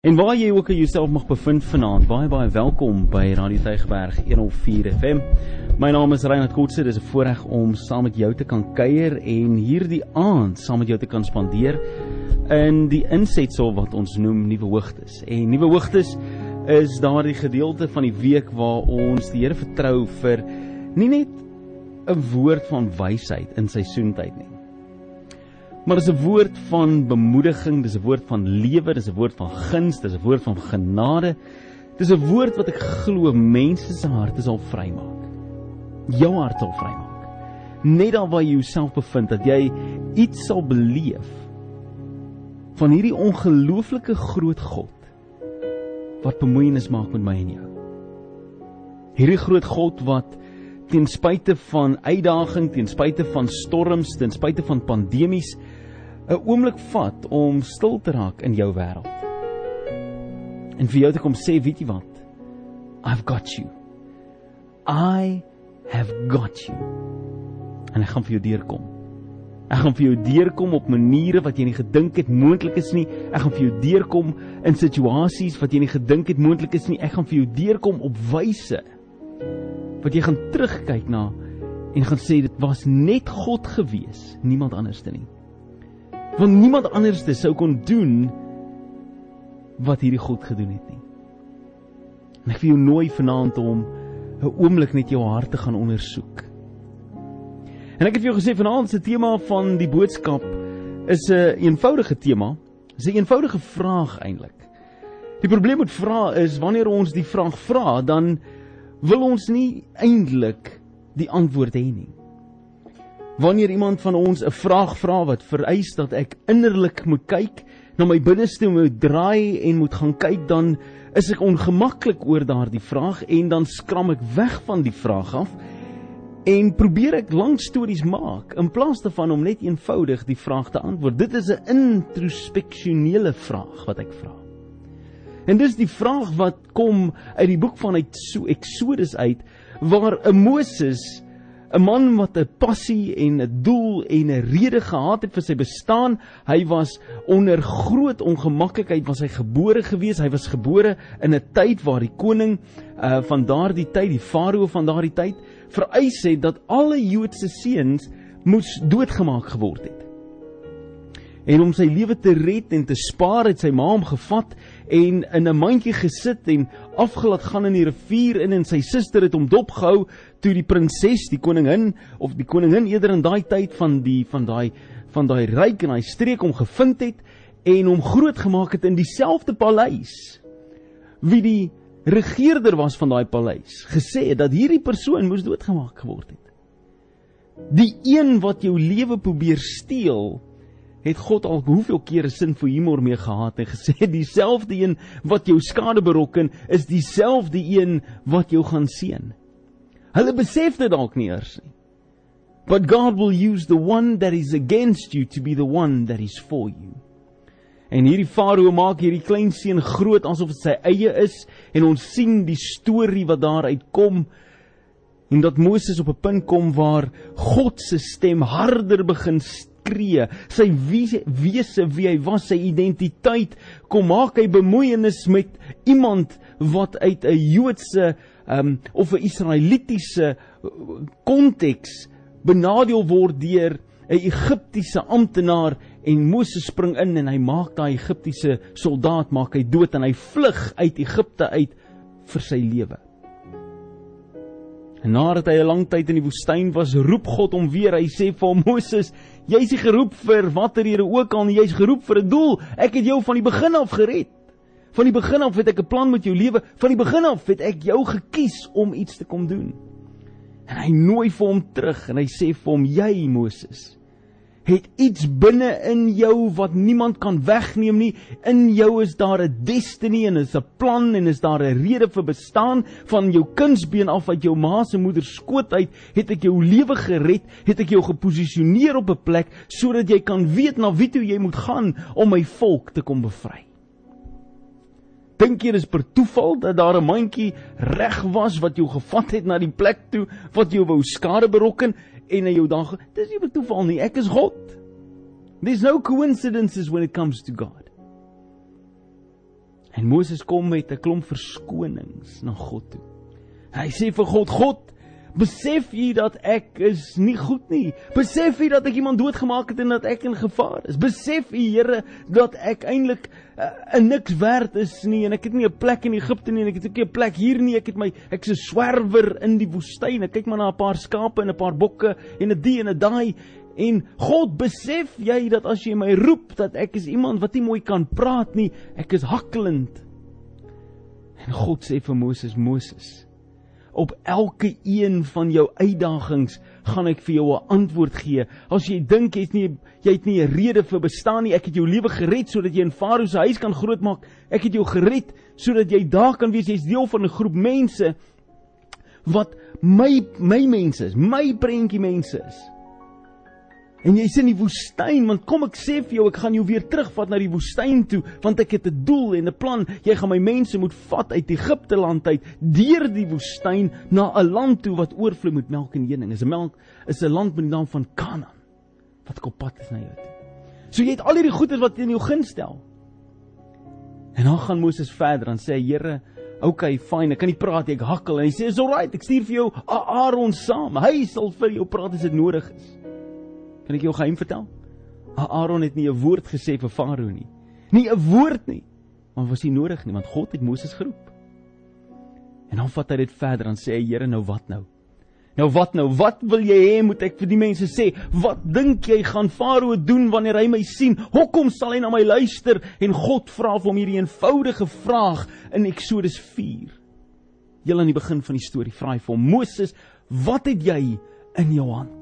En waar jy ook jouself mag bevind vanaand, baie baie welkom by Radio Tygerberg 104 FM. My naam is Reinhard Kotse, dis 'n voorreg om saam met jou te kan kuier en hierdie aand saam met jou te kan spandeer in die insetsel wat ons noem Nuwe Hoogtes. En Nuwe Hoogtes is daardie gedeelte van die week waar ons die Here vertrou vir nie net 'n woord van wysheid in seisoentyd nie, Maar dis 'n woord van bemoediging, dis 'n woord van lewe, dis 'n woord van guns, dis 'n woord van genade. Dis 'n woord wat ek glo mense se harte sal vrymaak. Jou hart sal vrymaak. Net daar waar jy jouself bevind dat jy iets sal beleef van hierdie ongelooflike groot God wat bemoeienis maak met my en jou. Hierdie groot God wat ten spyte van uitdaging, ten spyte van storms, ten spyte van pandemies 'n oomblik vat om stil te raak in jou wêreld. En vir jou te kom sê, weet jy wat? I've got you. I have got you. En ek gaan vir jou deurkom. Ek gaan vir jou deurkom op maniere wat jy nie gedink het moontlik is nie. Ek gaan vir jou deurkom in situasies wat jy nie gedink het moontlik is nie. Ek gaan vir jou deurkom op wyse wat jy gaan terugkyk na en gaan sê dit was net God gewees, niemand anderste nie. Want niemand anderste sou kon doen wat hierdie God gedoen het nie. En ek wil jou nooi vanaand om 'n oomblik net jou hart te gaan ondersoek. En ek het vir jou gesê vanaand se tema van die boodskap is 'n een eenvoudige tema. Dis 'n eenvoudige vraag eintlik. Die probleem met vra is wanneer ons die vraag vra, dan wil ons nie eintlik die antwoord hê nie. Wanneer iemand van ons 'n vraag vra wat vereis dat ek innerlik moet kyk, na my binneste moet draai en moet gaan kyk, dan is ek ongemaklik oor daardie vraag en dan skram ek weg van die vraag af en probeer ek lang stories maak in plaas daarvan om net eenvoudig die vraag te antwoord. Dit is 'n introspeksionele vraag wat ek vra. En dis die vraag wat kom uit die boek van uit so Exodus uit waar 'n Moses 'n man wat 'n passie en 'n doel en 'n rede gehad het vir sy bestaan, hy was onder groot ongemaklikheid was hy gebore gewees. Hy was gebore in 'n tyd waar die koning uh van daardie tyd, die farao van daardie tyd, vereis het dat alle Joodse seuns moes doodgemaak geword het. En om sy lewe te red en te spaar het sy ma hom gevat en in 'n mandjie gesit en afgelaat gaan in die rivier in en sy suster het hom dopgehou toe die prinses, die koningin of die koningin eerder in daai tyd van die van daai van daai ryk en daai streek hom gevind het en hom grootgemaak het in dieselfde paleis wie die regerder was van daai paleis gesê het dat hierdie persoon moes doodgemaak geword het. Die een wat jou lewe probeer steel het God al hoeveel kere sin vir humor mee gehad en gesê dieselfde een wat jou skade berokken is dieselfde een wat jou gaan seën. Hulle besef dit dalk nie eers nie. But God will use the one that is against you to be the one that is for you. En hierdie Farao maak hierdie klein seun groot asof dit sy eie is en ons sien die storie wat daaruit kom en dat Moses op 'n punt kom waar God se stem harder begin skree, sy wese wie hy was, sy identiteit, kom maak hy bemoeienis met iemand wat uit 'n Joodse um, of 'n Israelitiese konteks benadeel word deur 'n Egiptiese amptenaar en Moses spring in en hy maak daai Egiptiese soldaat maak hy dood en hy vlug uit Egipte uit vir sy lewe. En nadat hy 'n lang tyd in die woestyn was, roep God hom weer. Hy sê vir hom: "Moses, jy's nie geroep vir watter here ook al nie, jy's geroep vir 'n doel. Ek het jou van die begin af gered. Van die begin af het ek 'n plan met jou lewe. Van die begin af het ek jou gekies om iets te kom doen." En hy nooi vir hom terug en hy sê vir hom: "Jy, Moses, het iets binne in jou wat niemand kan wegneem nie. In jou is daar 'n destiny en is 'n plan en is daar 'n rede vir bestaan van jou kindsbeen af uit jou ma se moeder skoot uit, het ek jou lewe gered, het ek jou geposisioneer op 'n plek sodat jy kan weet na wie toe jy moet gaan om my volk te kom bevry. Dink jy dis per toeval dat daar 'n mandjie reg was wat jou gevat het na die plek toe wat jou wou skade berokken? En in jou dag. Dis nie 'n toeval nie. Ek is God. There's no coincidences when it comes to God. En Moses kom met 'n klomp verskonings na God toe. Hy sê vir God: "God, besef jy dat ek is nie goed nie? Besef jy dat ek iemand doodgemaak het en dat ek in gevaar is? Besef jy, Here, dat ek eintlik 'n uh, uh, niks werd is nie en ek het nie 'n plek in Egipte nie en ek het ook nie 'n plek hier nie. Ek het my ek's 'n swerwer in die woestyn. Ek kyk maar na 'n paar skape en 'n paar bokke en 'n die en 'n daai En God, besef jy dat as jy my roep dat ek is iemand wat nie mooi kan praat nie, ek is hakkelend. En God sê vir Moses, Moses, op elke een van jou uitdagings gaan ek vir jou 'n antwoord gee. As jy dink jy's nie jy het nie 'n rede vir bestaan nie, ek het jou lewe gered sodat jy in Farao se huis kan grootmaak. Ek het jou gered sodat jy daar kan wees. Jy's deel van 'n groep mense wat my my mense is, my prentjie mense is. En jy's in die woestyn, want kom ek sê vir jou, ek gaan jou weer terugvat na die woestyn toe, want ek het 'n doel en 'n plan. Jy gaan my mense moet vat uit Egipte land uit deur die woestyn na 'n land toe wat oorvloei met melk en honing. Is 'n melk is 'n land met die naam van Kanaan wat op pad is na jou toe. So jy het al hierdie goedes wat in jou gun stel. En dan gaan Moses verder en sê Here, okay, fyn, ek kan nie praat nie, ek hakkel en hy sê, "Is alright, ek stuur vir jou Aaron saam. Hy sal vir jou praat as dit nodig is." Kan ek jou geheim vertel? Aaron het nie 'n woord gesê vir Farao nie. Nie 'n woord nie. Maar was nie nodig nie, want God het Moses geroep. En dan vat hy dit verder en sê: "Here, nou wat nou? Nou wat nou? Wat wil jy hê moet ek vir die mense sê? Wat dink jy gaan Farao doen wanneer hy my sien? Hoekom sal hy na my luister?" En God vra vir hom hierdie eenvoudige vraag in Eksodus 4. Heel aan die begin van die storie vra hy vir hom: "Moses, wat het jy in jou hand?"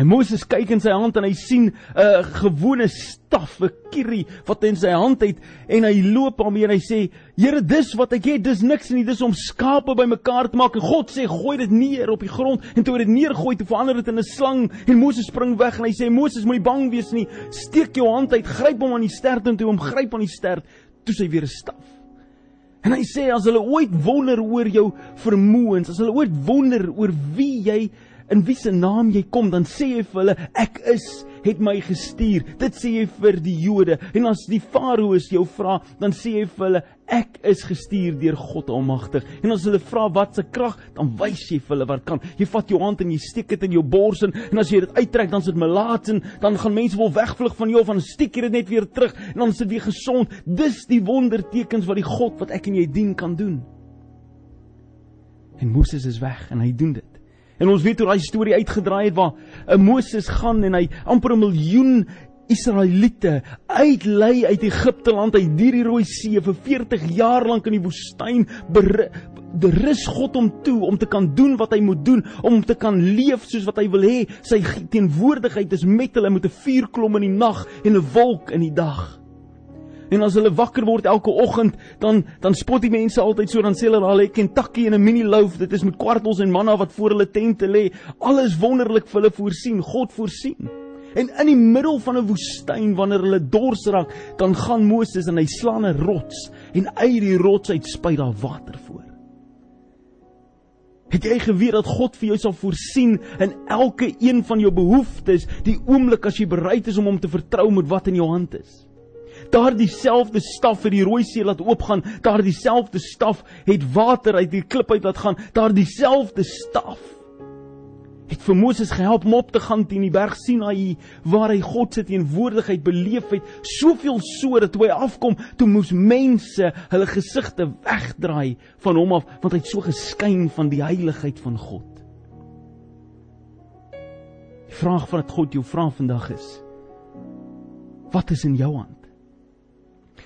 En Moses kyk in sy hand en hy sien 'n uh, gewone staf, 'n kierie wat in sy hand het en hy loop daarmee en hy sê: "Here, dis wat ek het, dis niks nie, dis om skape bymekaar te maak." En God sê: "Gooi dit neer op die grond." En toe hy dit neergooi, toe verander dit in 'n slang en Moses spring weg en hy sê: "Moses, moenie bang wees nie. Steek jou hand uit, gryp hom aan die stert en toe hom gryp aan die stert, toe sy weer 'n staf." En hy sê as hulle ooit wonder oor jou vermoëns, as hulle ooit wonder oor wie jy in wie se naam jy kom, dan sê jy vir hulle ek is het my gestuur. Dit sê jy vir die Jode. En as die Farao's jou vra, dan sê jy vir hulle ek is gestuur deur God Almagtig. En as hulle vra wat se krag, dan wys jy vir hulle wat kan. Jy vat jou hand en jy steek dit in jou bors en, en as jy dit uittrek, dan is dit melaats en dan gaan mense wil wegvlug van jou dan steek jy dit net weer terug en dan is dit weer gesond. Dis die wondertekens wat die God wat ek en jy dien kan doen. En Moses is weg en hy doen dit. En ons weet hoe daai storie uitgedraai het waar 'n eh, Moses gaan en hy amper 'n miljoen Israeliete uitlei uit Egipte land uit die Rooi See vir 40 jaar lank in die woestyn de rus God hom toe om te kan doen wat hy moet doen om te kan leef soos wat hy wil hê. Sy teenwoordigheid is met hulle met 'n vuurklom in die nag en 'n wolk in die dag En as hulle wakker word elke oggend, dan dan spot die mense altyd so dan sê hulle hulle het Kentucky en 'n mini loaf, dit is met kwartels en manna wat voor hulle tente lê. Alles wonderlik vir hulle voorsien, God voorsien. En in die middel van 'n woestyn wanneer hulle dors raak, dan gaan Moses en hy slaan 'n rots en uit die rots uit spuit daar water voor. Het jy geweet dat God vir jou sal voorsien in elke een van jou behoeftes die oomblik as jy bereid is om hom te vertrou met wat in jou hand is? Daardie selfde staf vir die rooi see laat oopgaan, daardie selfde staf het water uit die klip uit laat gaan, daardie selfde staf het vir Moses gehelp om op te gaan teen die berg Sinaï waar hy God se teenwoordigheid beleef het, soveel so dat toe hy afkom, toe moes mense hulle gesigte wegdraai van hom af want hy het so geskyn van die heiligheid van God. Die vraag wat God jou vra vandag is: Wat is in jou hand?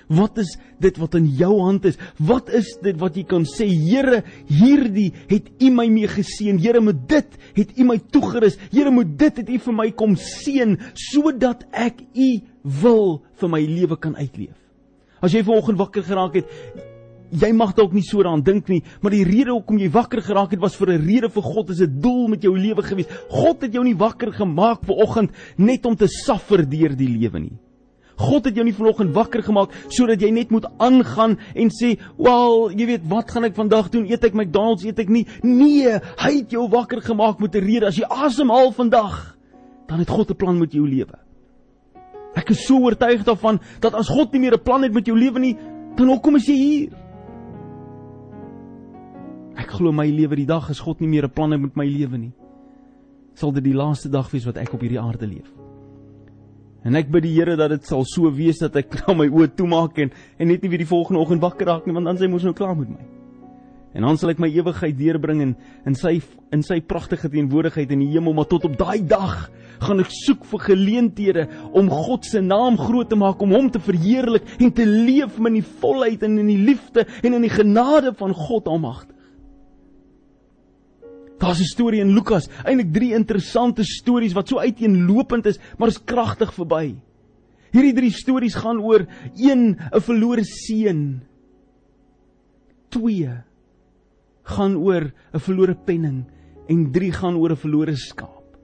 Wat is dit wat in jou hand is? Wat is dit wat jy kan sê, Here, hierdie het U my mee geseën. Here, met dit het U my toegerus. Here, met dit het U vir my kom seën sodat ek U wil vir my lewe kan uitleef. As jy vanoggend wakker geraak het, jy mag dalk nie so daaraan dink nie, maar die rede hoekom jy wakker geraak het was vir 'n rede vir God, is 'n doel met jou lewe gewees. God het jou nie wakker gemaak vanoggend net om te suffer deur die lewe nie. God het jou nie vanoggend wakker gemaak sodat jy net moet aangaan en sê, "Wel, jy weet, wat gaan ek vandag doen? Eet ek McDonald's, eet ek nie?" Nee, hy het jou wakker gemaak met 'n rede. As jy asemhaal vandag, dan het God 'n plan met jou lewe. Ek is so oortuig daarvan dat as God nie meer 'n plan het met jou lewe nie, dan hoekom is jy hier? Ek glo my lewe die dag as God nie meer 'n plan het met my lewe nie, sal dit die laaste dag wees wat ek op hierdie aarde leef. En ek bid die Here dat dit sal so wees dat ek nou my oë toemaak en en net nie weer die volgende oggend wakker raak nie, want dan sê mos nou klaar met my. En dan sal ek my ewigheid deurbring in in sy in sy pragtige teenwoordigheid in die hemel, maar tot op daai dag gaan ek soek vir geleenthede om God se naam groot te maak, om hom te verheerlik en te leef in die volheid en in die liefde en in die genade van God Almagtig. Daar's 'n storie in Lukas, eintlik drie interessante stories wat so uiteenlopend is, maar is kragtig verby. Hierdie drie stories gaan oor 1 'n verlore seun. 2 gaan oor 'n verlore penning en 3 gaan oor 'n verlore skaap.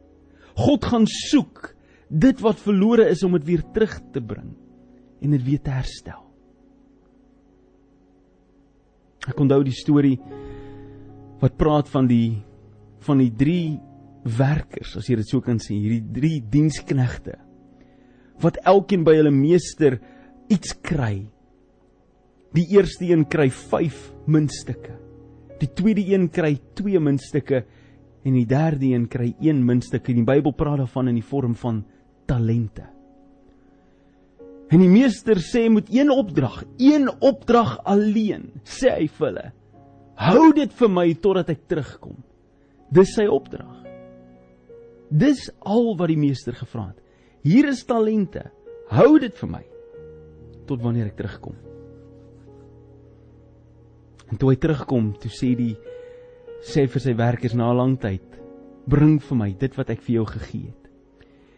God gaan soek dit wat verlore is om dit weer terug te bring en dit weer te herstel. Ek onthou die storie wat praat van die van die drie werkers, as jy dit so kan sê, hierdie drie diensknegte wat elkeen by hulle meester iets kry. Die eerste een kry 5 muntstukke. Die tweede een kry 2 muntstukke en die derde een kry 1 muntstuk. Die Bybel praat daarvan in die vorm van talente. En die meester sê moet een opdrag, een opdrag alleen, sê hy vir hulle. Hou dit vir my totdat ek terugkom. Dis sy opdrag. Dis al wat die meester gevra het. Hier is talente. Hou dit vir my tot wanneer ek terugkom. En toe hy terugkom, toe sê die sê vir sy werkers na 'n lang tyd: "Bring vir my dit wat ek vir jou gegee het."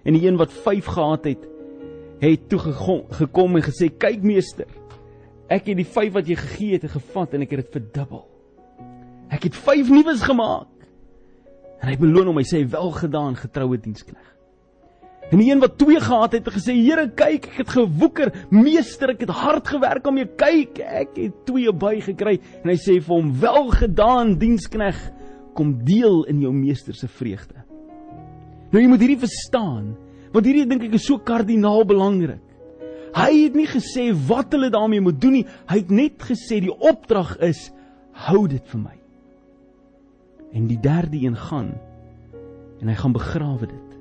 En die een wat 5 gehad het, het toe gekom en gesê: "Kyk meester, ek het die 5 wat jy gegee het gevat en ek het dit verdubbel. Ek het 5 nuus gemaak." En hy beloon hom, hy sê: "Welgedaan, getroue diensknegt." En die een wat 2 gehad het, het gesê: "Here, kyk, ek het gewoeker, meester, ek het hard gewerk om jou kyk, ek het 2 by gekry." En hy sê vir hom: "Welgedaan, dienskneg, kom deel in jou meester se vreugde." Nou jy moet hierdie verstaan, want hierdie dink ek is so kardinaal belangrik. Hy het nie gesê wat hulle daarmee moet doen nie, hy het net gesê die opdrag is: "Hou dit vir my." En die derde een gaan en hy gaan begrawe dit.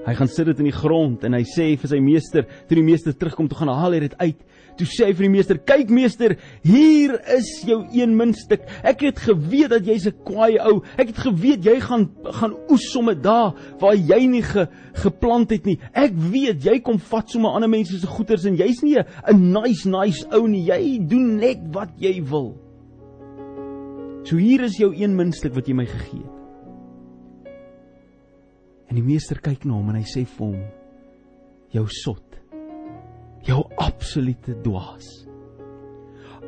Hy gaan sit dit in die grond en hy sê vir sy meester, toe die meester terugkom, toe gaan haal hy dit uit. Toe sê hy vir die meester: "Kyk meester, hier is jou een muntstuk. Ek het geweet dat jy's 'n kwaai ou. Ek het geweet jy gaan gaan oes sommer daar waar jy nie ge, geplant het nie. Ek weet jy kom vat sommer ander mense se goederes en jy's nie 'n nice nice ou nie. Jy doen net wat jy wil." So hier is jou een muntstuk wat jy my gegee het. En die meester kyk na hom en hy sê vir hom: "Jou sot. Jou absolute dwaas.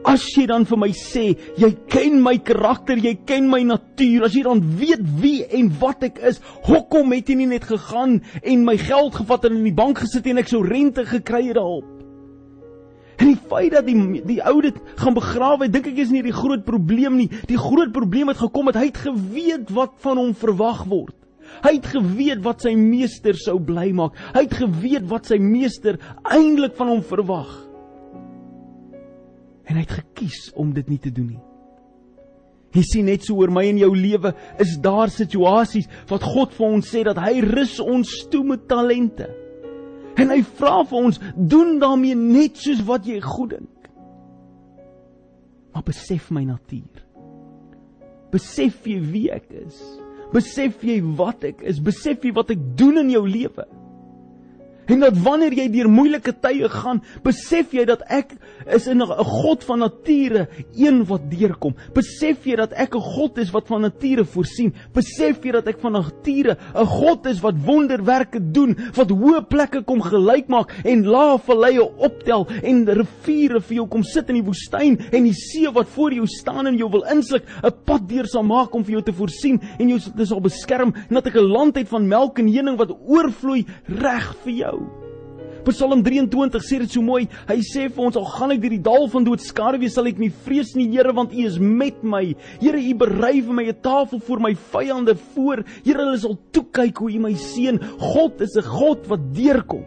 As jy dan vir my sê, jy ken my karakter, jy ken my natuur, as jy dan weet wie en wat ek is, hoekom het jy nie net gegaan en my geld gevat en in die bank gesit en ek sou rente gekry het daarop?" En die feit dat die die ou dit gaan begrawe, dink ek is nie die groot probleem nie. Die groot probleem het gekom het hy het geweet wat van hom verwag word. Hy het geweet wat sy meester sou bly maak. Hy het geweet wat sy meester eintlik van hom verwag. En hy het gekies om dit nie te doen nie. Jy sien net so oor my en jou lewe is daar situasies wat God vir ons sê dat hy rus ons toe met talente. En hy vra vir ons, doen daarmee net soos wat jy goed dink. Maar besef my natuur. Besef jy wie ek is? Besef jy wat ek is? Besef jy wat ek doen in jou lewe? En dat wanneer jy deur moeilike tye gaan, besef jy dat ek is 'n God van nature, een wat deurkom. Besef jy dat ek 'n God is wat van nature voorsien. Besef jy dat ek van nature 'n God is wat wonderwerke doen, wat hoë plekke kom gelyk maak en lae valleie optel en riviere vir jou kom sit in die woestyn en die see wat voor jou staan en jou wil insluk, 'n pad deur sal maak om vir jou te voorsien en jou sal beskerm en dat ek 'n land het van melk en honing wat oorvloei reg vir jou. Psalm 23 sê dit so mooi. Hy sê vir ons al gaan ek deur die dal van doodskare wees, sal ek nie vrees nie, Here, want U is met my. Here, U berei vir my 'n tafel voor my vyande voor. Here, hulle sal toe kyk hoe U my seën. God is 'n God wat deurkom.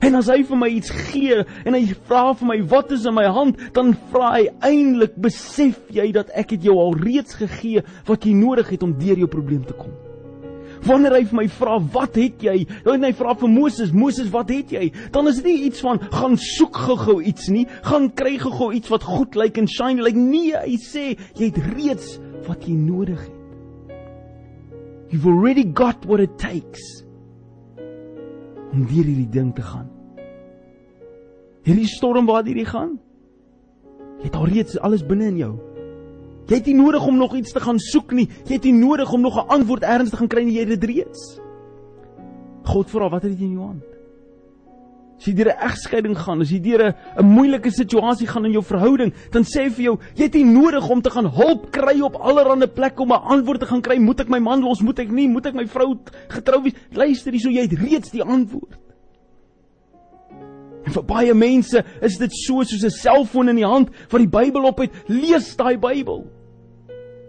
En as hy vir my iets gee en hy vra vir my wat is in my hand, dan vra hy eintlik, besef jy dat ek het jou al reeds gegee wat jy nodig het om deur jou probleem te kom. Wanneer hy my vra, "Wat het jy?" Dan hy vra vir Moses, "Moses, wat het jy?" Dan is dit nie iets van gaan soek gou-gou iets nie, gaan kry gou-gou iets wat goed lyk en shine lyk nie. Hy sê, "Jy het reeds wat jy nodig het." You've already got what it takes om deur hierdie ding te gaan. Hierdie storm waar jy gaan, jy het al reeds alles binne in jou. Jy het nie nodig om nog iets te gaan soek nie. Jy het nie nodig om nog 'n antwoord ergens te gaan kry nie. Jy het dit reeds. God vra, wat het jy in jou hand? As jy deur 'n egskeiding gaan, as jy deur 'n moeilike situasie gaan in jou verhouding, dan sê hy vir jou, jy het nie nodig om te gaan hulp kry op allerlei plekke om 'n antwoord te gaan kry. Moet ek my man los? Moet ek nie? Moet ek my vrou getrou wees? Luister hierso, jy het reeds die antwoord. En vir baie mense is dit so soos 'n selfoon in die hand wat die Bybel op het. Lees daai Bybel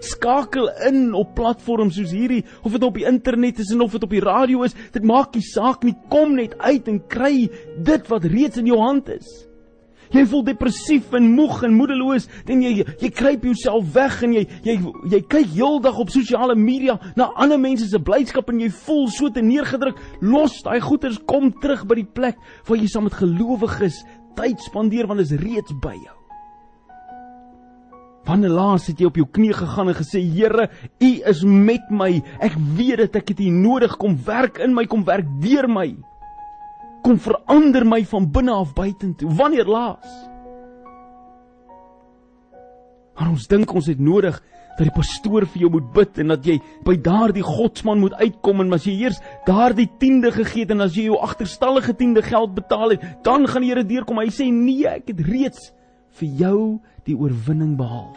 skakel in op platforms soos hierdie of dit op die internet is en of dit op die radio is, dit maak nie saak nie, kom net uit en kry dit wat reeds in jou hand is. Jy voel depressief en moeg en moedeloos, dan jy jy kruip jouself weg en jy jy jy kyk heeldag op sosiale media na ander mense se blydskap en jy voel so te neergedruk. Los daai goeters, kom terug by die plek waar jy saam met gelowiges tyd spandeer want dit is reeds by jou. Wanneer laas het jy op jou knie gegaan en gesê Here, U is met my. Ek weet dat ek dit nodig kom werk in my, kom werk deur my. Kom verander my van binne af buitentoe. Wanneer laas? Maar ons dink ons het nodig dat die pastoor vir jou moet bid en dat jy by daardie godsman moet uitkom en as jy eers daardie tiende gegee het en as jy jou agterstallige tiende geld betaal het, dan gaan die Here deurkom. Hy sê nee, ek het reeds vir jou die oorwinning behaal.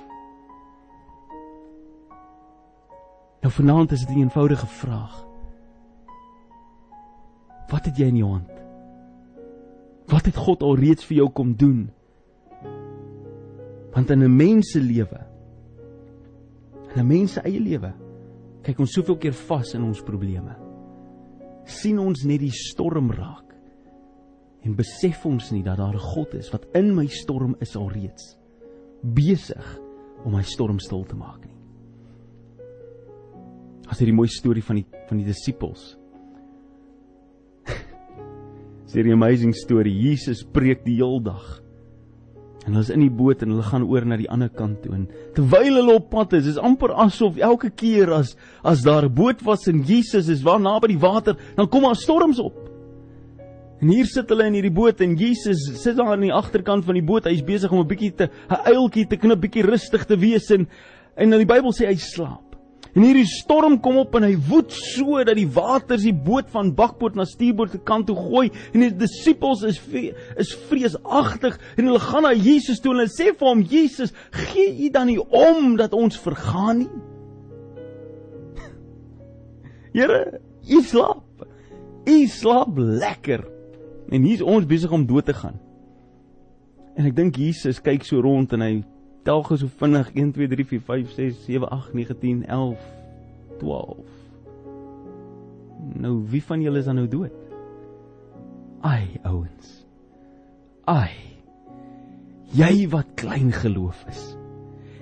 Nou vanaand is dit 'n eenvoudige vraag. Wat het jy in jou hand? Wat het God al reeds vir jou kom doen? Want in 'n mens se lewe, in 'n mens se eie lewe, kyk ons soveel keer vas in ons probleme. sien ons net die storm raak en besef ons nie dat daar 'n God is wat in my storm is alreeds besig om my storm stil te maak nie. As hierdie mooi storie van die van die disippels. Dis 'n amazing storie. Jesus preek die heel dag. En hulle is in die boot en hulle gaan oor na die ander kant toe en terwyl hulle op pad is, is amper asof elke keer as as daar 'n boot was en Jesus is waar naby die water, dan kom daar storms op. En hier sit hulle in hierdie boot en Jesus sit daar aan die agterkant van die boot. Hy's besig om 'n bietjie te 'n uiltjie te knip, bietjie rustig te wees en en in die Bybel sê hy slaap. En hierdie storm kom op en hy woed so dat die waters die boot van bakboord na stuurboord se kant toe gooi en die disippels is is vreesagtig en hulle gaan na Jesus toe en hulle sê vir hom Jesus, gee U dan nie om dat ons vergaan nie? Here, U slaap. U slaap lekker. En hier's ons besig om dood te gaan. En ek dink Jesus kyk so rond en hy tel gou so vinnig 1 2 3 4 5 6 7 8 9 10 11 12. Nou wie van julle is dan nou dood? Ai ouens. Ai. Jy wat klein geloof is.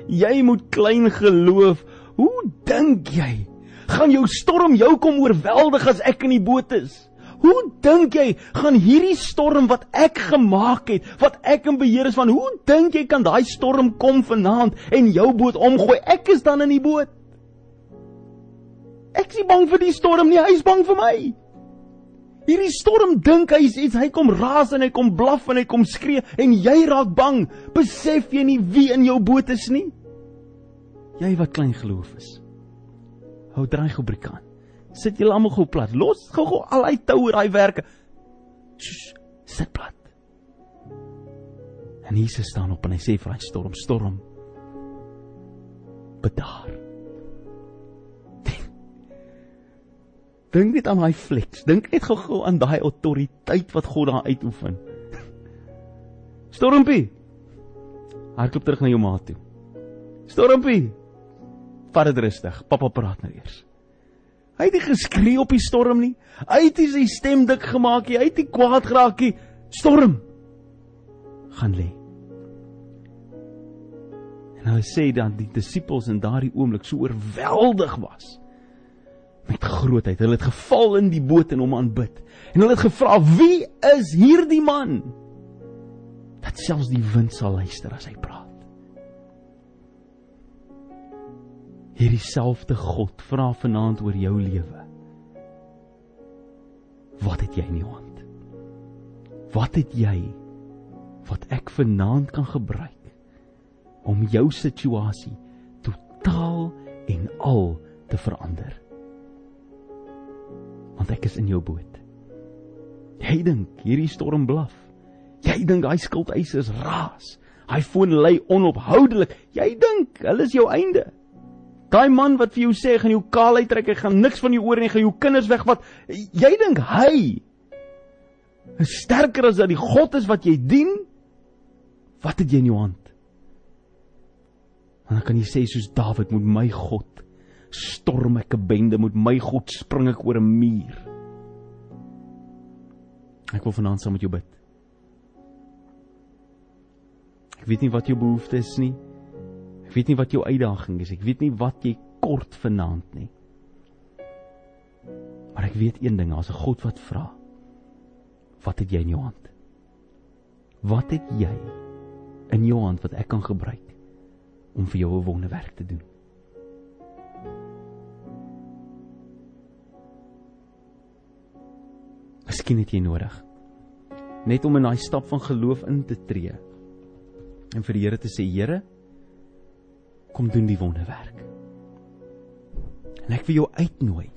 Jy moet klein geloof. Hoe dink jy? Gaan jou storm jou kom oorweldig as ek in die boot is? Hoe dink jy gaan hierdie storm wat ek gemaak het, wat ek in beheer is van, hoe dink jy kan daai storm kom vanaand en jou boot omgooi? Ek is dan in die boot. Ek is bang vir die storm nie, hy is bang vir my. Hierdie storm dink hy iets, hy kom raas en hy kom blaf en hy kom skree en jy raak bang. Besef jy nie wie in jou boot is nie? Jy wat klein geloof is. Hou dreig op brikan sit julle almal gou plat. Los gou-gou al uit toue daai werke. Sss, sit plat. En Jesus staan op en hy sê vir hy storm, storm. Bedaar. Dink net aan daai flex. Dink net gou-gou aan daai autoriteit wat God daar uitoefen. Stormpie. Hardloop terug na jou ma toe. Stormpie. Vat dit rustig. Pappa praat nou eers. Hy het nie geskree op die storm nie. Hy het nie sy stem dik gemaak nie. Hy het nie kwaad geraak nie. Storm gaan lê. En hulle sê dan die disippels in daardie oomblik so oorweldig was met grootheid. Hulle het geval in die boot en hom aanbid. En hulle het gevra: "Wie is hierdie man?" Dat selfs die wind sal luister as hy praat. Hierdie selfde God vra vanaand oor jou lewe. Wat het jy in jou hand? Wat het jy wat ek vanaand kan gebruik om jou situasie totaal en al te verander? Want ek is in jou boot. Jy dink hierdie storm blaf. Jy dink daai skuldeisers raas. Hy foon lê onophoudelik. Jy dink hulle is jou einde. Daai man wat vir jou sê gaan jou kaal uittrek, hy gaan niks van jou oor nie, gaan jou kinders wegvat. Jy dink hy is sterker as dat die God is wat jy dien? Wat het jy in jou hand? En dan kan jy sê soos Dawid met my God storm ek 'n bende met my God spring ek oor 'n muur. Ek wil vanaand saam met jou bid. Ek weet nie wat jou behoefte is nie. Ek weet nie wat jou uitdaging is. Ek weet nie wat jy kort vanaand nie. Maar ek weet een ding, as 'n God wat vra, wat het jy in jou hand? Wat het jy in jou hand wat ek kan gebruik om vir jou 'n wonderwerk te doen? Miskien het jy nodig net om in daai stap van geloof in te tree en vir die Here te sê Here kom doen die wonderwerk. En ek wil jou uitnooi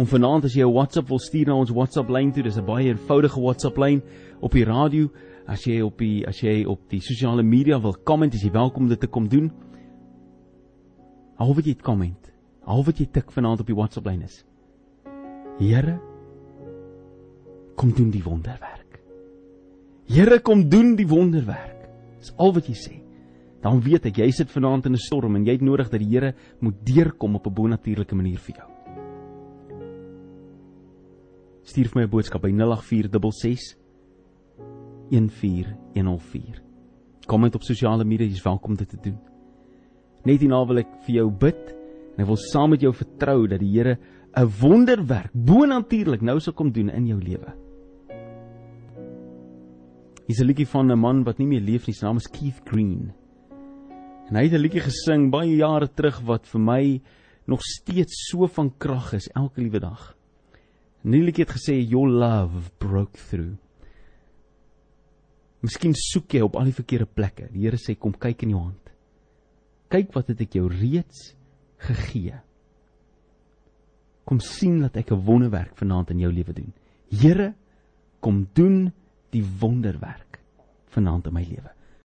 om vanaand as jy 'n WhatsApp wil stuur na ons WhatsApp lyn toe, dis 'n baie eenvoudige WhatsApp lyn op die radio, as jy op die as jy op die sosiale media wil komment, is jy welkom om dit te kom doen. Hou wat jy komment. Hou wat jy tik vanaand op die WhatsApp lyn is. Here kom doen die wonderwerk. Here kom doen die wonderwerk. Dis al wat jy sê dan weet ek jy sit vanaand in 'n storm en jy het nodig dat die Here moet deurkom op 'n bonatuurlike manier vir jou. Stuur vir my 'n boodskap by 08466 14104. Kom net op sosiale media, jy's welkom dit te doen. Net hierna wil ek vir jou bid en ek wil saam met jou vertrou dat die Here 'n wonderwerk bonatuurlik nou sal kom doen in jou lewe. Hier's 'n liedjie van 'n man wat nie meer leef nie, sy naam is Keith Green. En hy het 'n liedjie gesing baie jare terug wat vir my nog steeds so van krag is elke liewe dag. En die liedjie het gesê your love broke through. Miskien soek jy op al die verkeerde plekke. Die Here sê kom kyk in jou hand. Kyk wat het ek jou reeds gegee. Kom sien dat ek 'n wonderwerk vanaand in jou lewe doen. Here, kom doen die wonderwerk vanaand in my lewe.